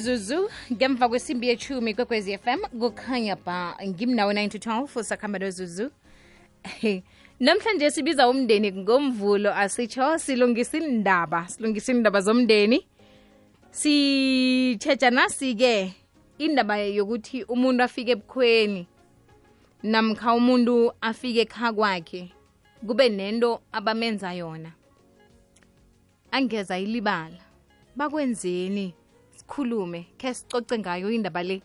imizuzu ngemva kwesimbi yechumi kwekwezi fm kukhanya ba ngimnawe 9 to 12 sakhamba nozuzu. Namhlanje sibiza umndeni ngomvulo asitsho silungisa indaba silungisa indaba zomndeni. Sitshetsha nasi-ke indaba yokuthi umuntu afike ebukhweni namkha umuntu afike ekha kwakhe kube nento abamenza yona. Angeza ilibala bakwenzeni sikhulume khe sicoce ngayo indaba le.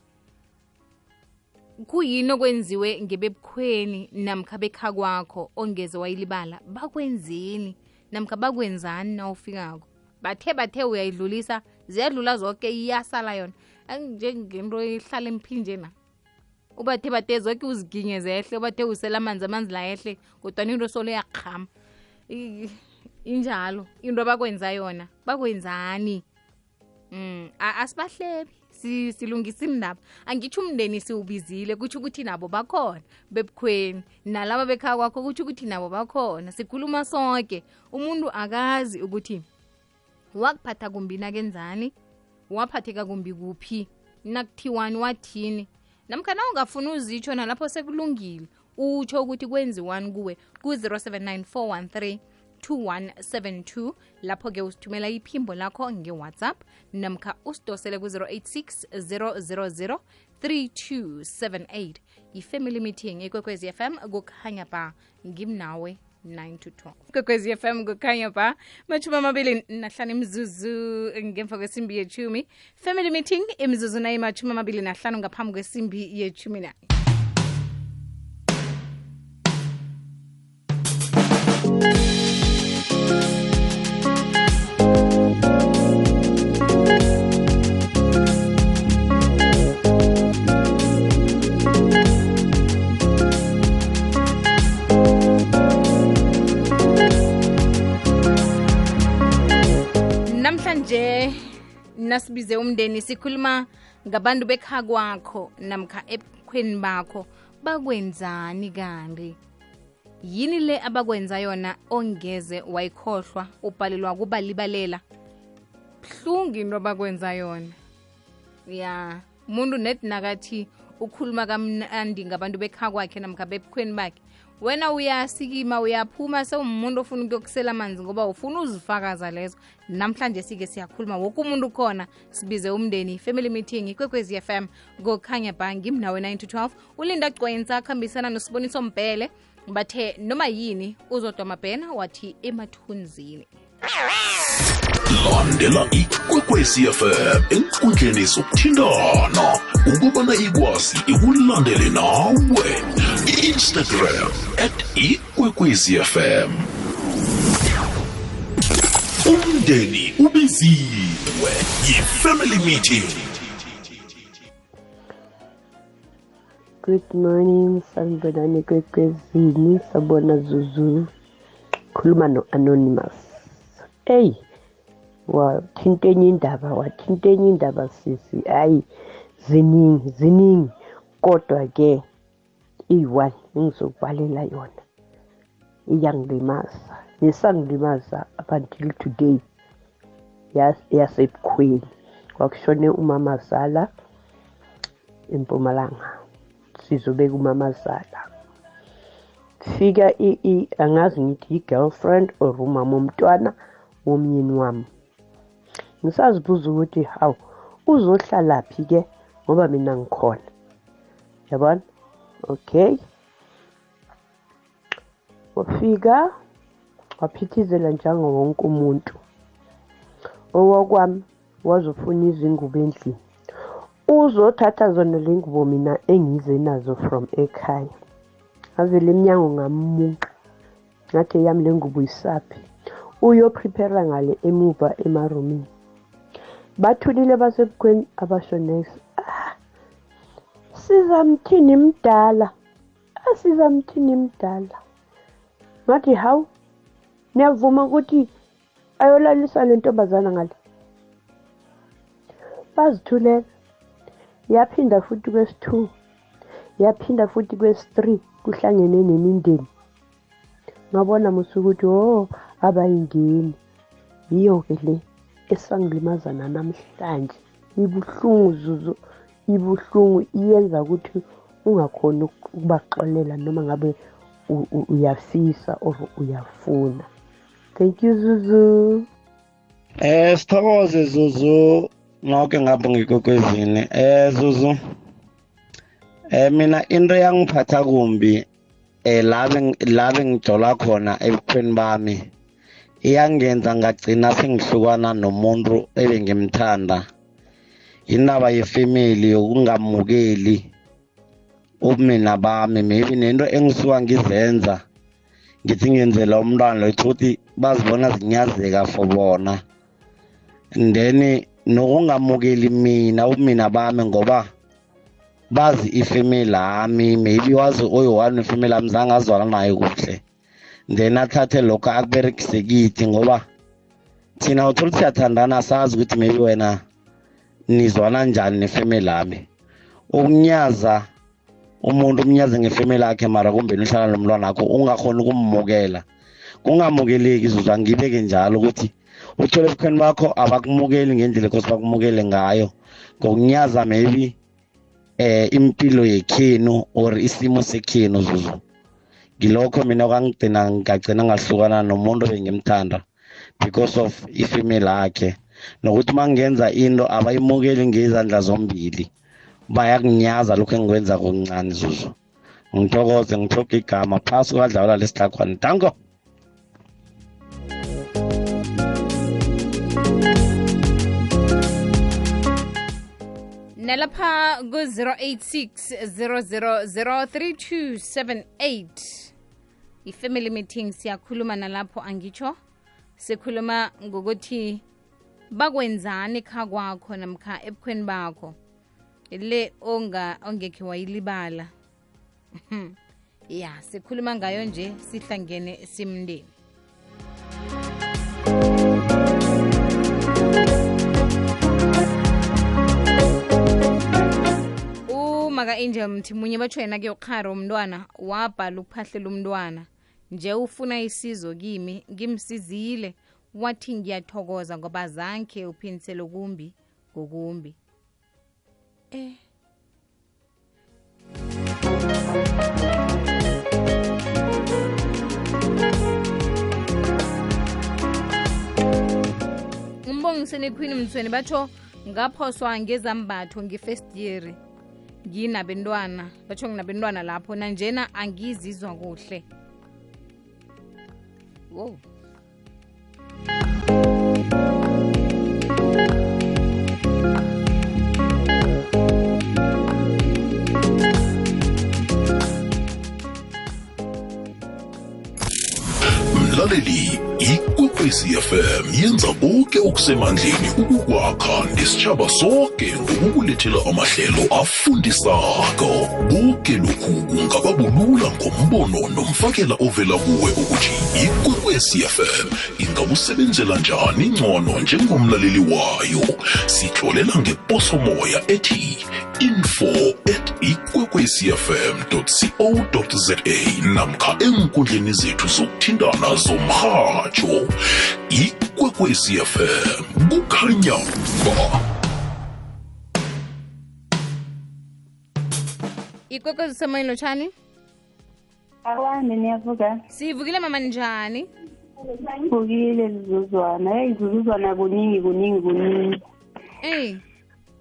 Kuyini okwenziwe ngebebukhweni namkha bekha kwakho ongeze wayilibala? Bakwenzeni namkha bakwenzani na ufikako? Bathe bathe uyayidlulisa ziyadlula zonke iyasala yona. Njengento ihlala emphinjena. Ubathe bathe zonke uziginye zehle ubathe usela amanzi amanzi la ehle kodwa into solo yaqhama injalo into abakwenza yona bakwenzani mm asibahlebi si- silungisa indaba. Angitsho umndeni siwubizile kutsho ukuthi nabo bakhona. Bebukhweni nalaba bekhaya kwakho kutsho ukuthi nabo bakhona. Sikhuluma sonke umuntu akazi ukuthi wakuphatha kumbi nakenzani? Waphatheka kumbi kuphi? Nakuthiwani wathini? Namkhana ungafuna uzitsho nalapho sekulungile utsho ukuthi kwenziwani kuwe ku-079 2172 lapho-ke usithumela iphimbo lakho nge-whatsapp namkha usidosele ku-086 000 3278 i-family meeting ekwekwezi fm kukhanya ba ngimnawe 9 to 12 kwekwezi fm kukhanya ba mathumi amabili nahlanu imzuzu ngemva kwesimbi yechumi family meeting imzuzu nayo mathumi amabili nahlanu ngaphambi kwesimbi yechumi nayo namhlanje nasibize umndeni sikhuluma ngabantu bekha kwakho namkha ebukhweni bakho. Bakwenzani kanti yini le abakwenza yona ongeze wayikhohlwa ubhalelwa kubalibalela? Buhlungu into abakwenza yona. Ya umuntu nedi nakathi ukhuluma kamnandi ngabantu bekha kwakhe namkha bebukhweni bakhe wena uyasikima uyaphuma sewumuntu ofuna ukuyokusela amanzi ngoba ufuna uzifakaza lezo. Namhlanje sike siyakhuluma woke umuntu khona sibize umndeni family meeting ikwekwezi fm ngokhanya bhangi mnawe 9 to 12 ulinda gcwensa akhambisana nosiboniso mpele bathe noma yini uzodwa mabhena wathi emathunzini. Landela ikwekwezi fm enkundleni zokuthintana. Ukubana ikwazi ikulandele nawe instagram at ikwekwezfm umndeni ubiziwe yi-family meeting Good morning, sanibonani kwekwezini, sabona Zuzu. Khuluma no-Anonymous. eyi wathinta enye indaba, wathinta enye indaba sisi. Hayi, ziningi, ziningi. Kodwa-ke, iyi-one engizokubalela yona. Iyangilimaza. Nesangilimaza up until today. Yasebukhweni. Kwakushone umamazala empumalanga sizobeka umamazala fika angazi ngithi i-girlfriend or umama womntwana womyeni wami ngisazibuza ukuthi hawu uzohlalaphi ke ngoba mina ngikhona yabona okay wafika waphithizela njengo wonke umuntu. Owakwami wazofuna izingubo endlini. Uzothatha zona le ngubo mina engize nazo from ekhaya. Ngavele emnyango ngamunqa ngathi yami le ngubo isaphi? Uyoprepara ngale emuva emarumini. Bathulile basebukhweni abasho next ah, sizamthini mdala ah, sizamthini mdala ngathi hawu niyavuma ukuthi ayolalisa le ntombazana ngale. Bazithulela. Yaphinda futhi kwesi-two yaphinda futhi kwesi-three kuhlangene nemindeni. Ngabona musa ukuthi oh abayingeni. Yiyo-ke le esangilimazana namhlanje. Ibuhlungu zuzu. Ibuhlungu iyenza ukuthi ungakhoni uk- ukubaxolela noma ngabe u- u- uyafisa or uyafuna thank you zuzu Eh sithokoze Zuzu nonke ngapha ngikokwezini. Eh Zuzu. Eh mina into yangiphatha kumbi eh labe labe ngijola khona ebukhweni bami. Iyangenza ngagcina sengihlukana nomuntu ebengimthanda. Indaba yefamily yokungamukeli ubumina bami maybe nento engisuka ngizenza ngithi ngenzela umntwana lo ukuthi bazibona zinyazeka for bona. and then nokungamukeli mina ubumina bami ngoba bazi ifamily yami maybe wazi oyi-one ifamily yami zange azwana naye kuhle. Then athathe lokho akuberekise kithi ngoba thina uthola ukuthi siyathandana sazi ukuthi maybe wena nizwana njani nefamily yami ukunyaza umuntu umnyaze ngefamily yakhe mara kumbe uhlala nomntwana wakho ungakhoni ukummukela kungamukeleki zuzu angibeke njalo ukuthi uthole ebukhweni bakho abakumukeli ngendlela ekose bakumukele ngayo. Ngokunyaza maybe eh impilo yekhenu or isimo sekhenu zuzu ngilokho mina kwangigcina ngagcina ngahlukana nomuntu bengimthanda because of ifamily yakhe. Nokuthi mangenza into abayimukeli ngezandla zombili bayakunyaza lokhu engikwenza kokuncane zuzu. Ngithokoze ngithoka igama phasi kukadlawula lesihlakhwana danko! Nalapha ku-086 0003278 i-family meeting siyakhuluma nalapho angitsho sikhuluma ngokuthi bakwenzani kha kwakho namkha ebukhweni bakho? Le onga ongekhe wayilibala. Ya sikhuluma ngayo nje sihlangene simndeni. Umaka angel mthimunye batsho yena ke ukhari umntwana wabhala ukuphahlela umntwana. Nje ufuna isizo kimi ngimsizile wathi ngiyathokoza ngoba zankhe uphinisele kumbi ngokumbi. Eh. Umbongiseni queen mthweni batho ngaphoswa ngezambatho nge-first year. Nginabentwana batho nginabentwana lapho nanjena angizizwa kuhle. Wow mlaleli ikwekwezi fm yenza konke okusemandleni ukukwakha nesitshaba sonke ngokukulethela amahlelo afundisako. Konke lokhu kungababulula ngombono nomfakela ovela kuwe ukuthi ikwekwezi fm ingakusebenzela njani ngcono njengomlaleli wayo? Sitlolela ngeposomoya ethi info at ikwekwecfm co za namkha enkundleni zethu zokuthindana zomrhatsho ikwekwecfm kukhanya ba. Ikwekwezi semoyeni lotshani Akwande niyavuka sivukile mama njani vukile zizuzwana eyi zizuzwana kuningi kuningi kuningi. Ey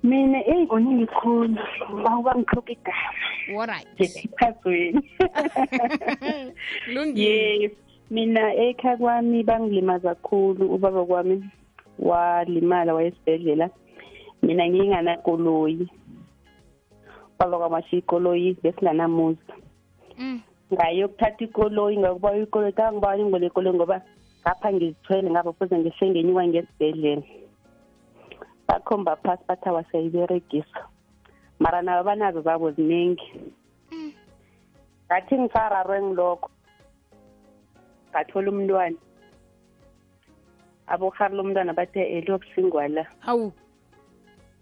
mina eyi kuningi khulu. Bawuba ngihloka igama. Alright njephasweni lungile. Mina ekhaya kwami bangilimaza kakhulu ubaba kwami walimala wayesibhedlela. Mina nginganakoloyi ubaba kwami washiya ikoloyi besinganamuzi Mm. Ngayokuthatha ikoloyi ngakuba ikoloyi kangiba ngibole ikoloyi ngoba ngapha ngizithwele ngapha fuze ngisengenyuka ngesibhedlela. Bakhomba phasi bathi awasayiberegisa mara nabo banazo zabo ziningi ngathi ngisararwe ngilokho ngathola umntwana. Abohari lomntwana bathe eliyobusingwa la hawu.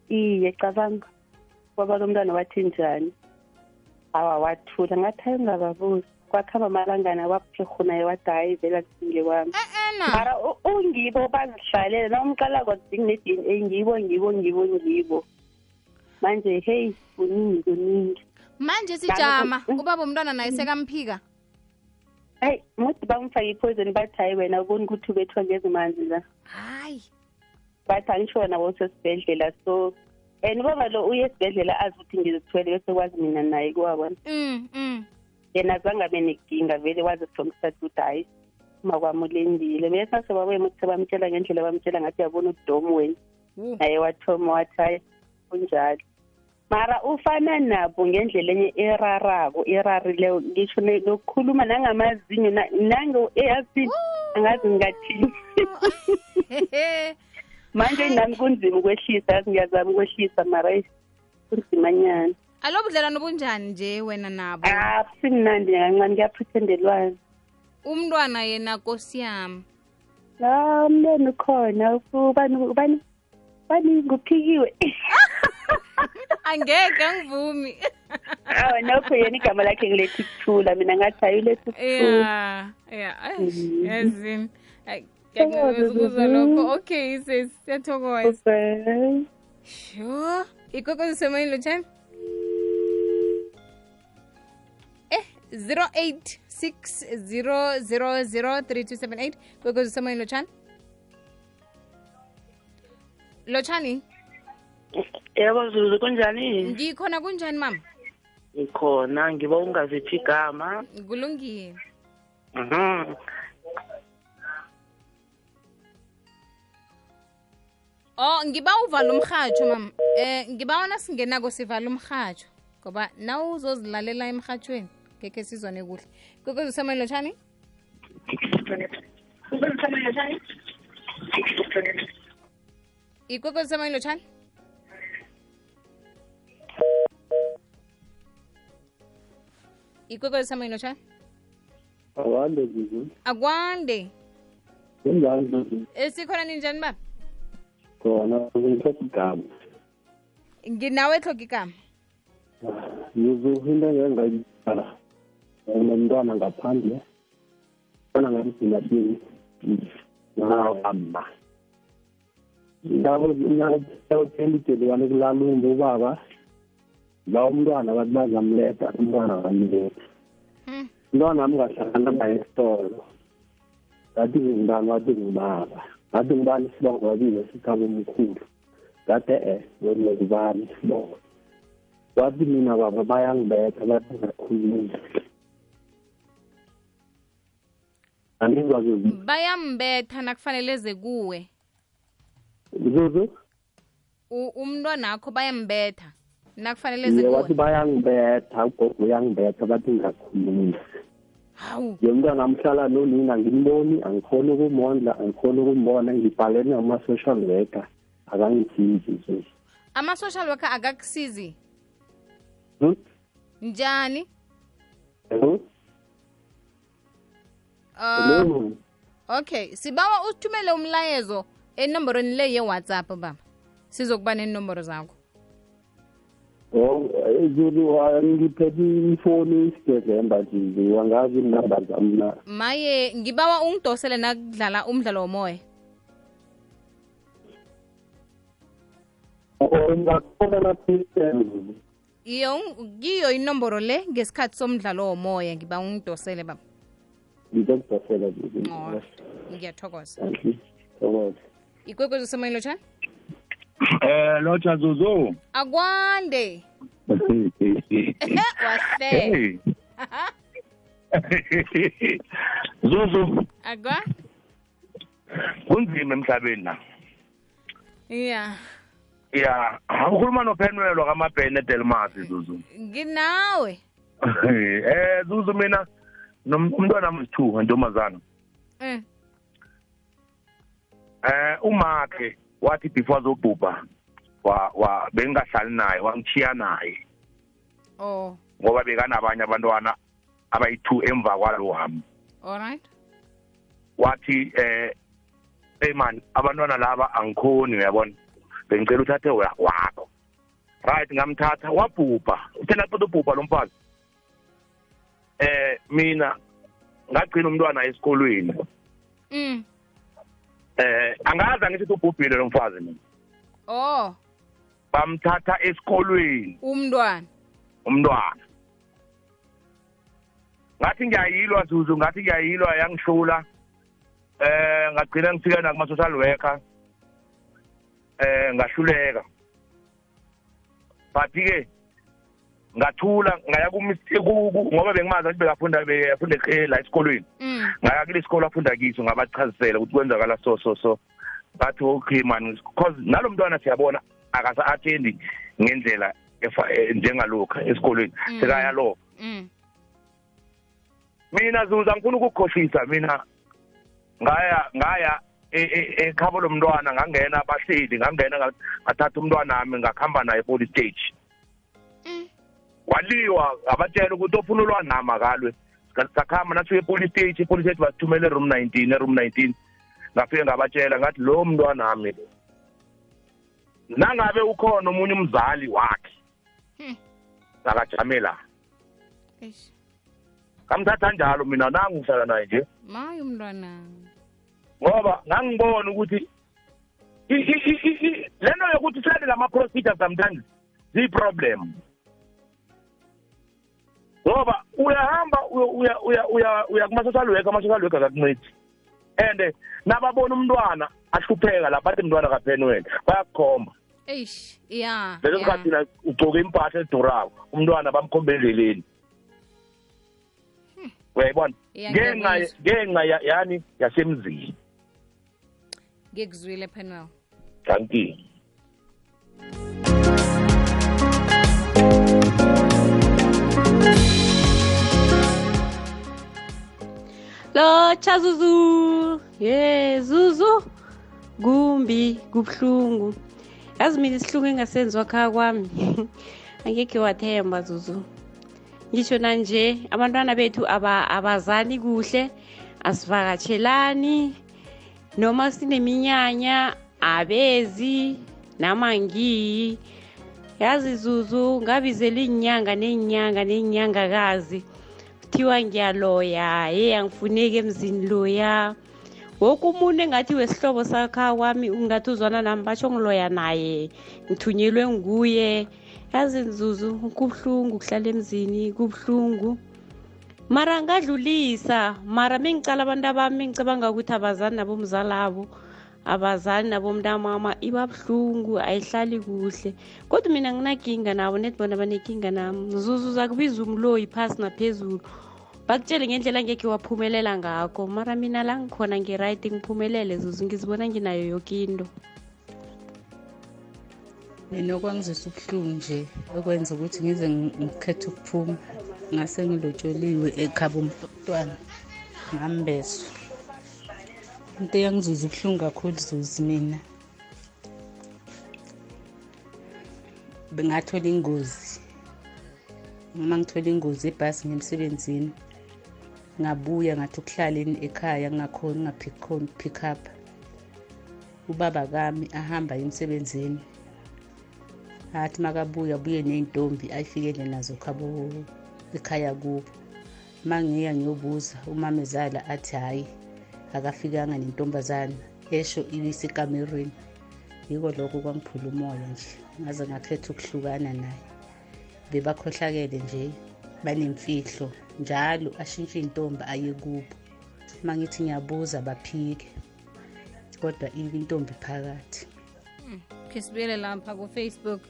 Iye cabanga. Baba lomntwana bathi njani awa wathula. Ngathi hayi ungababuzi kwakuhamba amalangana waphehuna wathi hayi vele kusinge kwami e-ena mara u- ungibo bazihlalele. Nomqala kodwa ne-d n a ngibo ngibo ngibo ngibo. Manje heyi kuningi kuningi. Manje sijama. Mm. ubaba umntwana naye sekamphika? Hayi muthi bamfake ipoison bathi hayi wena uboni ukuthi ubethwa ngezimanzi la hayi. Bathi angisho wena wosesibhedlela so and ubaba lo uye esibhedlela azi ukuthi ngizithwele bese kwazi mina naye kuwabona. Mm mm. Yena zange abe nekinga vele wazi from start ukuthi hayi uma kwami ulendile bese nasebabuye muthi sebamtshela ngendlela bamtshela ngathi yabona udomu wena. Naye wathoma wathi hayi kunjalo. Mara ufana nabo ngendlela enye erarako erarileyo ngisho nokukhuluma nangamazinyo na- nange eyazi angazi ngingathini. manje nami kunzima ukwehlisa yazi ngiyazama ukwehlisa mara eyi, kunzimanyana. Alo budlelwano bunjani nje wena nabo? Ah simnandi kancane kuyaprethendelwana umntwana yena kosi yami. La umntwana ukhona ubani ubani bani nguphikiwe? Angeke angivumi awa nokho yena igama lakhe ngilethi kuthula mina ngathi hayi ulethi kuthula ya ya eish, yazini Ay, ngiyakuzwa lokho. Okay sis siyathokoza. Okay. Sho ikokozi semoyeni lotshani eh 0860003278 ikokozi semoyeni lotshani lotshani? Yebo zuzu kunjani? Ngikhona kunjani mama? Ngikhona ngiba ungazithi igama. Kulungile Mhm. Oh ngiba uvala umrhatsho mama eh ngiba wona singenako sivala umrhatsho ngoba nawe uzozilalela emrhatshweni ngekhe sizwane kuhle. Kwekwezi usemoyelo tshani ikwekwezi usemoyelo tshani ikwekwezi usemoyelo tshani akwande akwande. Esikhona eh, ninjani baba? Khona ngithetha igama. Nginawe ehloga igama? Zuzu into engengayibala unomntwana ngaphandle bona ngabidinatini ngawama nyakothelideliwane kulalumbe ubaba la umntwana bathi bazamletha umntwana kamletha Hmm. umntwana wami ngahlangana naye esitolo. Ngathi ngingubani wathi ngubaba ngathi ngubani isibongo wabile sikhaba omkhulu? Ngathi e wena ngubani isibongo wathi mina baba bayangibetha bathi ngakhuluma bayambetha nakufanele ze kuwe. Zuzu? Umntwana umntwanakho bayambetha nakufanele ze kuwe. wathi bayangibetha ugogo uyangibetha bathi ngakhuluma umntwana amhlala nonina angimboni angikhoni ukumondla angikhoni ukumbona ngibhalene ama-social worker. Akangisizi zuzu ama-social worker akakusizi? Hmm? njani? Uh, Hello? okay sibawa uthumele umlayezo enomborweni le ye-whatsapp baba. Sizokuba nenomboro zakho. Oh, eh, Zulu ngiphethe ifoni isidezemba nje wangazi inamba zami na maye ngibawa ungidosele nakudlala umdlalo womoya. Ungakhona lapho iyo kiyo inomboro le ngesikhathi somdlalo womoya. Ngiba ungidosele baba. ngizokudosela Oh, ngiyathokoza. Thokoza. ikwekwezi usemoyeni lotshani? Um lotsha Zuzu. akwande wahle. Zuzu akwa kunzima emhlabeni la. ya Ya, ukhuluma nophenwelo kaMabhene Delmas Zuzu. nginawe Eh Zuzu mina nom- umntwana wami sithu ntombazana. Eh, Eh umakhe wathi before azobhubha wa wa bengahlali naye wangichiya naye. Oh. Ngoba bekanabanye abantwana abayi-2 emva kwalo wami. alright wathi eh hey man abantwana laba angikhoni uyabona? Bengicela uthathe wa- wakho right ngamthatha wabhubha. Uthena qeda ubhubha lo mfazi. Eh mina ngagcina umntwana esikolweni. Mm. Eh angazi angithi ubhubhile lo mfazi mina. Oh. Bamthatha esikolweni. Umntwana. Umntwana. Ngathi ngiyayilwa zuzu ngathi ngiyayilwa yangihlula. Eh ngagcina ngifika nakuma-social worker. Eh ngahluleka. But-ke ngathula ngaya kumis- ku- ku- ngoba bengimazi ukuthi bekafunda bekafunda e- la esikolweni. Mm. Ngaya kule sikolo afunda kiso ngabachazisela ukuthi kwenzakala so so so. Bathi okay man because nalo mntwana siyabona akasa-athendi ngendlela eh, njengalokhu esikolweni. Mm. sekayaloka mm. Mina zuza ngifuna ukukukhohlisa mina. Ngaya ngaya e- e- ekhabo lomntwana ngangena abahleli ngangena nga- ngathatha umntwana wami ngakuhamba naye police stage Mm. waliwa ngabatshela ukuthi ofuna ulwanama kalwe. Sakhamba nasuke epolice stage epolice stage basithumele eroom nineteen eroom nineteen. Ngafike ngabatshela ngathi lo mntwana wami nangabe ukhona omunye umzali wakhe? Hmm. akajame la ngamthatha njalo mina nangu ngihlala naye nje. Mayi umntwana. Ngoba ngangibona ukuthi i- i- i- i- i- lento yokuthi sele lama-procedure sometimes ziyi-problem. Ngoba uyahamba uya- uya- uya- uya- uya kuma-social worker ama-social worker akakuncedi. And nababona umntwana ahlupheka lapha athi mntwana kaphenwele bayakukhomba. eish ya leso sikhathi na ugcoke impahla edurako umntwana bamkhombeleleni. Hmm. Uyayibona? Ngenxa ngenxa yani yasemzini. Ngikuzwile panel. thank you. Lo cha zuzu. Ye zuzu. Kumbi kubuhlungu. Yazi mina isihlungu engasenziwa kha kwami? Angekhe wathemba zuzu. Ngisho nanje abantwana bethu aba- abazani kuhle asivakatshelani. Noma sineminyanya abezi namangiyi. Yazi zuzu ngabizela iinyanga neenyanga neenyangakazi. Kuthiwa ngiyaloya ye angifuneki emzini loya woke umuntu engathi wesihlobo sakha kwami ungathi uzwana nami batsho ngiloya naye. Ngithunyelwe nguye. Yazi nzuzu kubuhlungu kuhlala emzini kubuhlungu mara ngadlulisa mara mengicala abantu abami mengicabanga ukuthi abazani nabomzalabo abazani nabomntamama iba buhlungu ayihlali kuhle. Kodwa mina nginakinga nabo net bona banekinga nami. Zuzu zakubiza umloyi phasi naphezulu bakutshele ngendlela angekhe waphumelela ngakho mara mina la ngikhona ngi-right ngiphumelele zuzu ngizibona nginayo yoke into. Mina okwangizwisa ubuhlungu nje okwenza ukuthi ngize ngi- ngikhethe ukuphuma ngase ngilotsholiwe ekhaba umntwana ngambeswa. Into eyangizuza ubuhlungu kakhulu zuzi mina. Bengathola ingozi. Noma ngithola ingozi ebhasi ngemsebenzini ngabuya ngathi ukuhlala en- ekhaya ngingakhoni ngakhoni pick up. Ubaba kami ahamba emsebenzini athi makabuya abuye ney'ntombi ayifikele nazo khabo ekhaya kubo. Uma ngiya ngiyobuza umamezala athi hhayi akafikanga nentombazana esho ibisekamerweni yiko lokho kwangiphula umoya nje ngaze ngakhetha ukuhlukana naye. Bebakhohlakele nje. Banemfihlo njalo ashintshe intombi aye kubo. Uma ngithi ngiyabuza baphike kodwa intombi phakathi. Khisibuyele lapha kufacebook.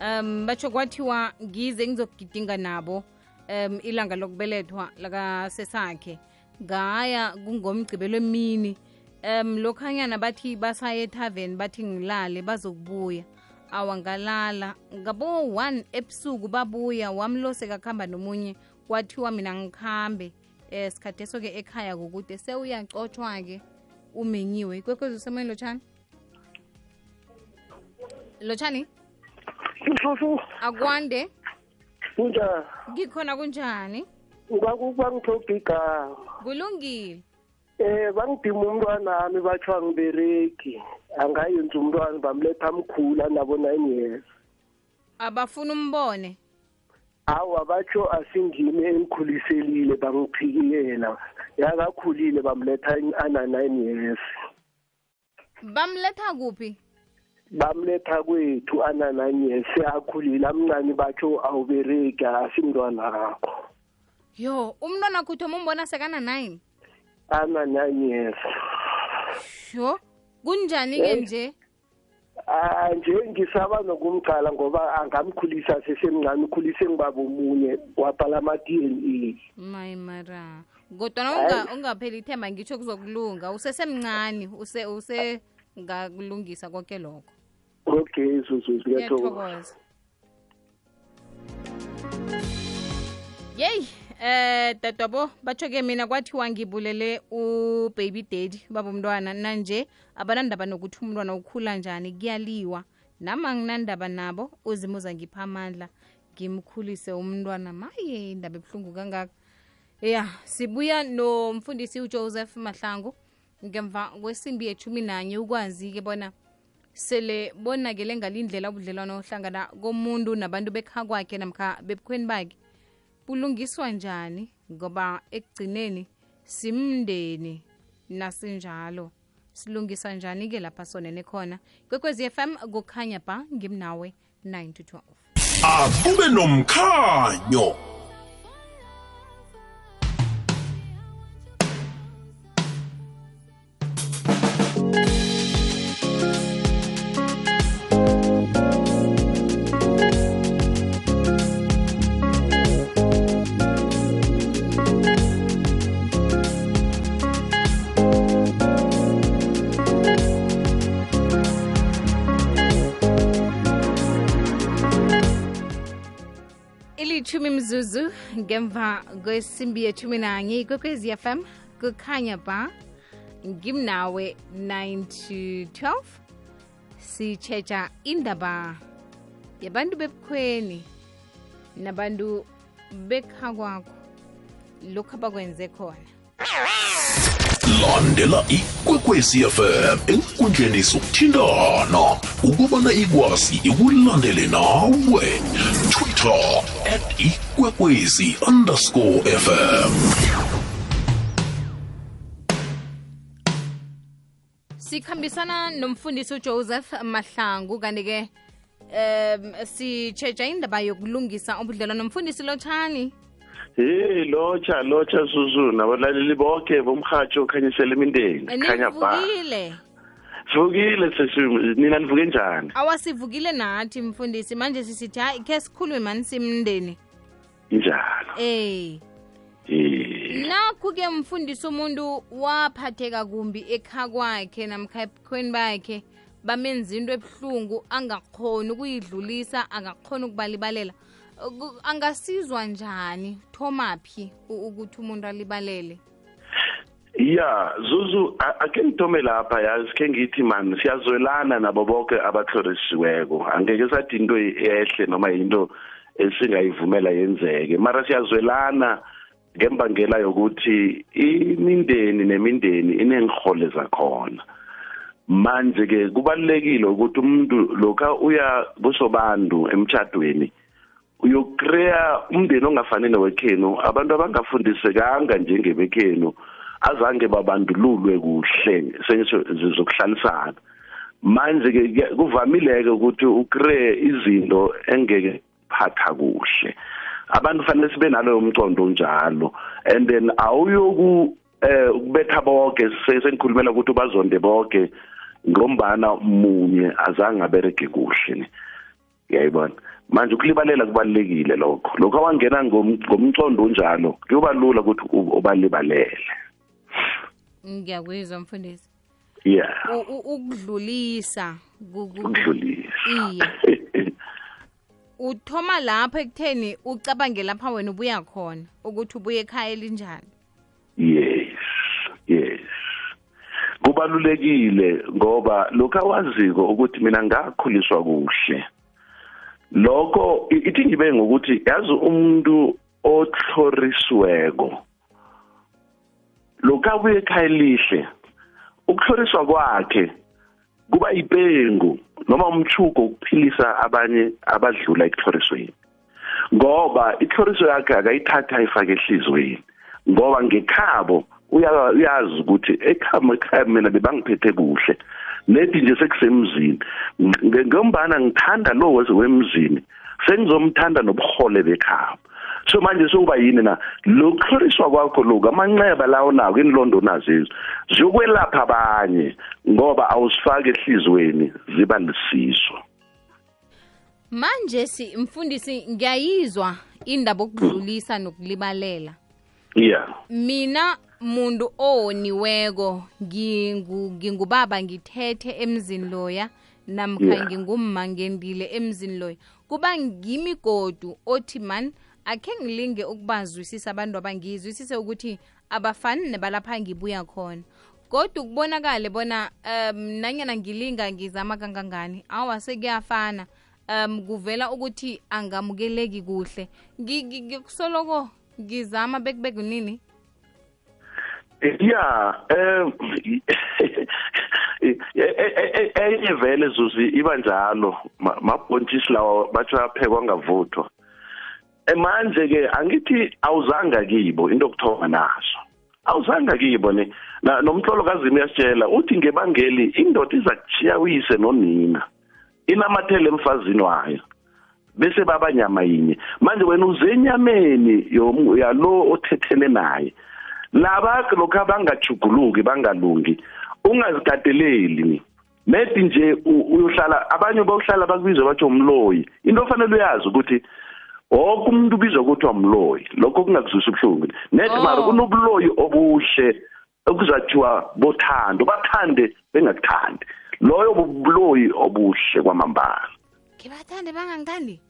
Um batsho kwathiwa ngize ngizokugidinga nabo um ilanga lokubelethwa lakasesakhe. Ngaya kungomgcibelo emini. Um lokhanyana bathi basaye ethaveni bathi ngilale bazokubuya awangalala. Ngabo-one ebusuku babuya wamloseka kuhamba nomunye kwathiwa mina ngikhambe. Um sikhathi eso-ke ekhaya kokude sewuyacotshwa-ke umenyiwe. Ikwekwezi usemoyeni lotshani? Lotshani? Mfumfu, akwande? Kunjani? ngikhona kunjani? Bangithobha igama. kulungile. Um bangidima umntwanami batsho ngibereki. Angayenza umntwana bamletha mkhulu anabo 9 years. abafuna umbone? Awa batsho asingimi engikhuliselile bangiphikiyela. Yakakhulile bamletha ana nine years. Bamletha kuphi? Bamletha kwethu ana nine years. Seyakhulile amncane batsho awubereki asimntwana akho yo umntwana kho uthoma umbona sekana nine? Ana nine years. Sho. Kunjani-ke Eh. nje? Ah nje ngisaba nokumcala ngoba angamkhulisa sesemncane ukhulise ngibaba omunye wabhala ama-DNA mayi mara. Kodwana Hayi. unga- ungapheli ithemba ngitsho kuzokulunga. Usesemncane use usengakulungisa konke lokho. Okay zuzu ngiyathokoza. Ngiyathokoza. Yeyi! Eh dadwabo batsho-ke mina kwathiwa ngibulele ubaby daddy babomntwana nanje abanandaba nokuthi umntwana ukhula njani kuyaliwa. Nama nginandaba nabo uzima ngipha amandla ngimkhulise umntwana. Maye indaba ebuhlungu kangaka. Ya sibuya nomfundisi ujoseph mahlangu. Ngemva kwesimbi yethumi nanye ukwazi-ke bona sele bonakele ngalindlela ubudlelwano ohlangana komuntu nabantu bekha kwakhe namkha bebukhweni bakhe bulungiswa njani ngoba ekugcineni simndeni nasinjalo. Silungisa njani-ke lapha sonene khona? Kwekwezi fm kukhanya ba ngimnawe 9 to 12 akube nomkhanyo ngemva kwesimbi yethumi nanye ikwekwezi fm kukhanya ba ngimnawe 9 to 12 sitshetsha indaba yabantu bebukhweni nabantu bekha kwakho lokhu abakwenze khona. Landela ikwekwezi fm enkundleni sokuthindana ukubana ikwazi ikulandele nawe twitter at ikwekwezi underscore fm sikhambisana nomfundisi ujoseph mahlangu kanti-ke um sitshetsha indaba yokulungisa ubudlelwa nomfundisi lotshani hey locha locha susu nabalaleli bonke bomhatsho okhanyisela imindeni. Khanya ba sivukile sesi nina nivuke njani? Awasivukile nathi mfundisi. Manje sisithi hayi khe sikhulume mani simndeni? Njalo. Eh nakhu-ke mfundisi umuntu waphatheka kumbi ekha kwakhe namkha ebukhweni bakhe bamenza into ebuhlungu angakhoni ukuyidlulisa angakhoni ukubalibalela. Ku- angasizwa njani thomaphi ukuthi umuntu alibalele? Ya zuzu ake ngithome lapha yazi khe ngithi man siyazwelana nabo bonke abatlhorisiweko angeke sathi into ehle noma yinto esingayivumela yenzeke. Mara siyazwelana ngembangela yokuthi imindeni nemindeni inengihole zakhona. Manje ke kubalekile ukuthi umuntu lokha uya kusobantu emtchadweni uyokreya umndeni ongafani nowekhenu abantu abangafundisekanga njengebekhenu. Azange babandululwe kuhle zokuhlalisana. Manje ke kuvamile ke ukuthi ucreate izinto engeke phatha kuhle. Abantu fanele sibe nalo umcondo njalo and then awuyoku eh ukubetha bonke sengikhulumela ukuthi bazonde bonke ngombana munye azange abereke kuhle. Ne uyayibona manje ukulibalela kubalekile lokho. Lokho awangena ngomcondo njalo kuyoba lula ukuthi ubalibalele. Ngiyakuzwa mfundisi. Yeah. Ukudlulisa ku- ku- ukudlulisa. Iye. Uthoma lapho ekutheni ucabange lapha wena ubuya khona ukuthi ubuye ekhaya elinjani? Yes yes. Kubalulekile ngoba lokho awaziko ukuthi mina ngakhuliswa kuhle. Lokho ithi ngibe ngokuthi yazi umuntu otlhorisiweko lokho abuye ekhaya elihle ukuhloriswa kwakhe kuba ipengu noma umchugo ukuphilisa abanye abadlula ekuhlorisweni. Ngoba ihloriso yakhe akayithatha ayifake ehlizweni ngoba ngekhabo uyazi ukuthi ekhaya ekhaya mina bebangiphethe kuhle nethi nje sekusemzini. Ngombana ngithanda lo wemzini sengizomthanda nobuhole bekhabo. So manje sokuba yini na? Lokuhloriswa kwakho lokhu amanxeba lawo nawo inlondo nazo ziyokwelapha abanye ngoba awusifaki ehlizweni ziba lisiso manje si mfundisi ngiyayizwa indaba okudlulisa nokulibalela. Yeah. Mina muntu owoniweko ngingubaba ngithethe emzini loya namkha ngingumma ngendile emzini loya. Kuba ngimi godu othi man akhe ngilinge ukubazwisisa abantu abangizwisise ukuthi abafani nebalapha ngibuya khona. Kodwa kubonakale bona um nanyana ngilinga ngizama kangangani awa sekuyafana. Um kuvela ukuthi angamukeleki kuhle. Ngi- ngi- ngikusoloko ngizama bekubeke nini? Yeah um enye vele zuzi iba njalo. Ma- mabhontshisi lawo batsho aphekwa ngavuthwa manje ke angithi awuzanga kibo into okuthoma naso. Awuzanga kibo ne Na- nomhlolo kazimi uyasitshela uthi ngebangeli indoda iza kuchiya uyise nonina inamathele emfazini wayo bese baba nyama yinye. Manje wena uzenyameni yomu- yalo othethene naye. Laba lokho abangajuguluki bangalungi ungazikateleli nedi nje u- uyohlala abanye bokuhlala bakubizwa bathi umloyi. Into ofanele uyazi ukuthi wonke umuntu ubizwa ukuthi umloyi lokho kungakuzwisa ubuhlungu. Oh. mara kunobuloyi obuhle okuzathiwa bothando bathande bengakuthandi. Loyo bubuloyi obuhle kwamambala. Ngibathande bangangithandi.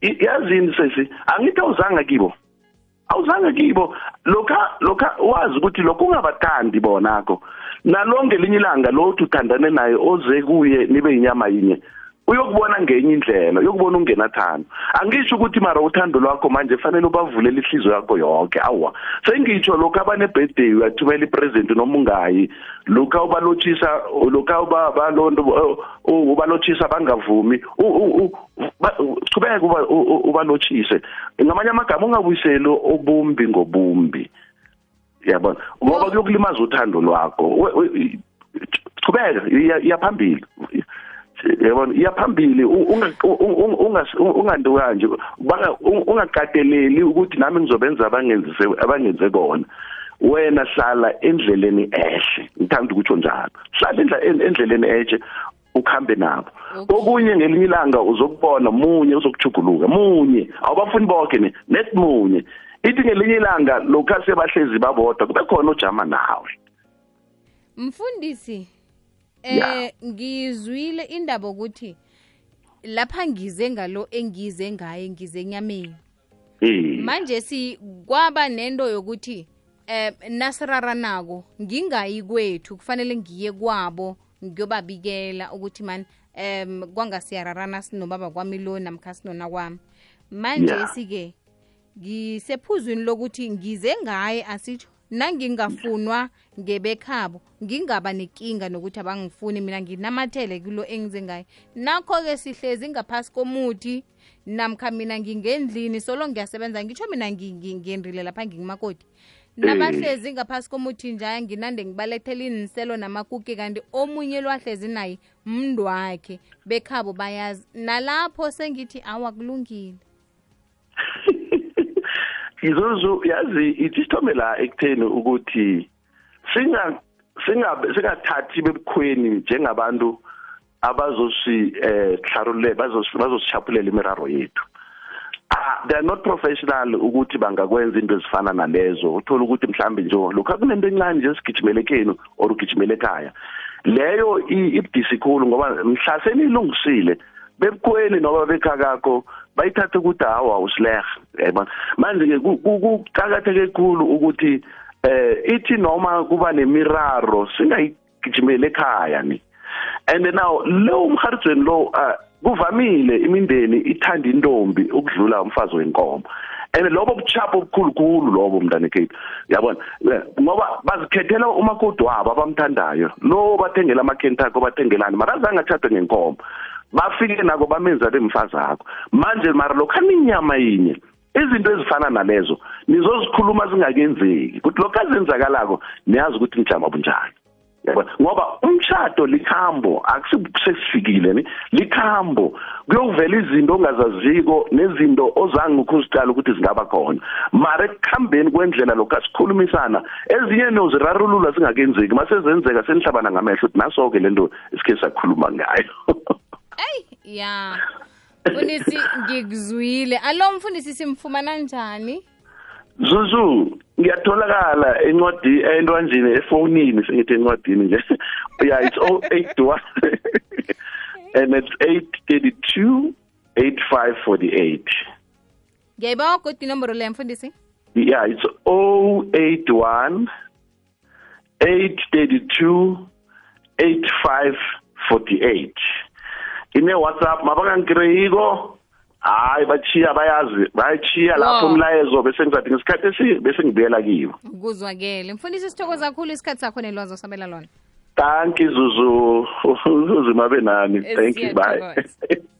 Yazini sesi? Angithi awuzanga kibo. Awuzanga kibo. Lokha lokha wazi ukuthi lokho ungabathandi bonakho. Nalonke elinye ilanga lothi uthandane naye oze kuye nibe inyama yinye uyokubona ngenye indlela uyokubona ungenathando. Angisho ukuthi mara uthando lwakho manje fanele ubavulele ihliziyo yakho yonke. Awa sengitsho lokhu abane-birthday uyathumela ipresent noma ungayi lokha ubalotshisa lokha uba- balondo u- ubalotshisa bangavumi u- u- u- ba- qhubeka uba- u- u- ubalotshise ngamanye amagama ungabuyiseli obumbi ngobumbi. Yabona? Ngoba kuyokulimaza uthando lwakho. We- we- yabona iya phambili u- unga- u- u- ungas- unganti kanje Banga- u- ungakateleli ukuthi nami ngizobenza abangenzise abangenze kona wena hlala endleleni ehle. Ngithanda ukutsho njalo hlala endleleni ehle ukhambe nabo. Okunye ngelinye ilanga uzokubona munye uzokujuguluka munye. Awubafuni bonke ne net munye. Ithi ngelinye ilanga lokhu sebahlezi babodwa kube khona ojama nawe. Mfundisi. Eh ngizwile indaba ukuthi lapha ngize ngalo engize ngaye ngize enyameni. Eh. Manje si kwaba nento yokuthi eh nasiraranako ngingayi kwethu kufanele ngiye kwabo ngiyobabikela ukuthi man em kwangasiyararana sinobaba kwami lo namkha sinona kwami. Manje sike ngisephuzwini lokuthi ngize ngaye asitsho. Nangingafunwa ngebekhabo ngingaba nenkinga nokuthi abangifuni. Mina nginamathele kulo engize ngayo nakho-ke sihlezi ngaphasi komuthi namkha mina ngingendlini solo ngiyasebenza ngitsho mina ngendrile lapha ngingumakoti. Nabahlezi ngaphasi komuthi njaya nginande ngibalethela iniselo namakuki kanti omunye lwahlezi naye mndwakhe. Bekhabo bayazi nalapho sengithi awa kulungile izuzu yazi ithi sithome la ekutheni ukuthi singa singabe singathathi bebukhweni njengabantu abazosi eh hlarule bazosishaphulela imiraro yethu. Ah they are not professional ukuthi bangakwenza into ezifana nalezo. Uthola ukuthi mhlambe nje lokho kunento encane nje sigijimele kenu or ugijimele ekhaya. Leyo i- ibudisi khulu ngoba mhla senilungisile bebukhweni noba bekhakakho bayithathe ukuthi hawa usileha yabona manje ke ku- ku- kuqakatheke kakhulu ukuthi eh ithi noma kuba nemiraro singayigijimele ekhaya ni. And now lo umharijweni lo ah, kuvamile imindeni ithanda intombi ukudlula umfazi wenkomo. And lobo buchapho obukhulukhulu lobo mntanekhethu yabona? Eh, ngoba bazikhethela umakoti wabo abamthandayo. Lo bathengela amakhentako bathengelani mara azange athathe ngenkomo. Bafike nako bamenza bemfazi akho manje mara lokhani inyama yinye. Izinto ezifana nalezo nizozikhuluma zingakenzeki. Ukuthi lokho azenzakalako niyazi ukuthi nijama bunjani. Yabona ngoba umshado likhambo akusesifikile ni. Likhambo kuyovela izinto ongazaziko nezinto ozange ukuzicala ukuthi zingaba khona. Mara ekukhambeni kwendlela lokho asikhulumisana ezinye nozirarulula singakenzeki masezenzeka senihlabana ngamehlo ukuthi naso-ke lento esikhe sakhuluma ngayo. eyi ya. Mfundisi ngikuzwile alo mfundisi simfumana njani? Zuzu ngiyatholakala encwadi entwanjini efonini sengithi encwadini nje. Yeah it's 081 and it's 832 8548 ngiyayibawa godi inomboro leyo mfundisi. Yeah it's 081 832 8548 ine WhatsApp mabangangikreyiko hayi bachiya bayazi bayachiya lapho umlayezo bese ngizathi ngesikhathi esi bese ngibuyela kiwo kuzwakele. Mfundisi sithokoza kakhulu isikhathi sakho nelwazi osabela lona. Thank you zuzu. Uzima benani nani thank you bye.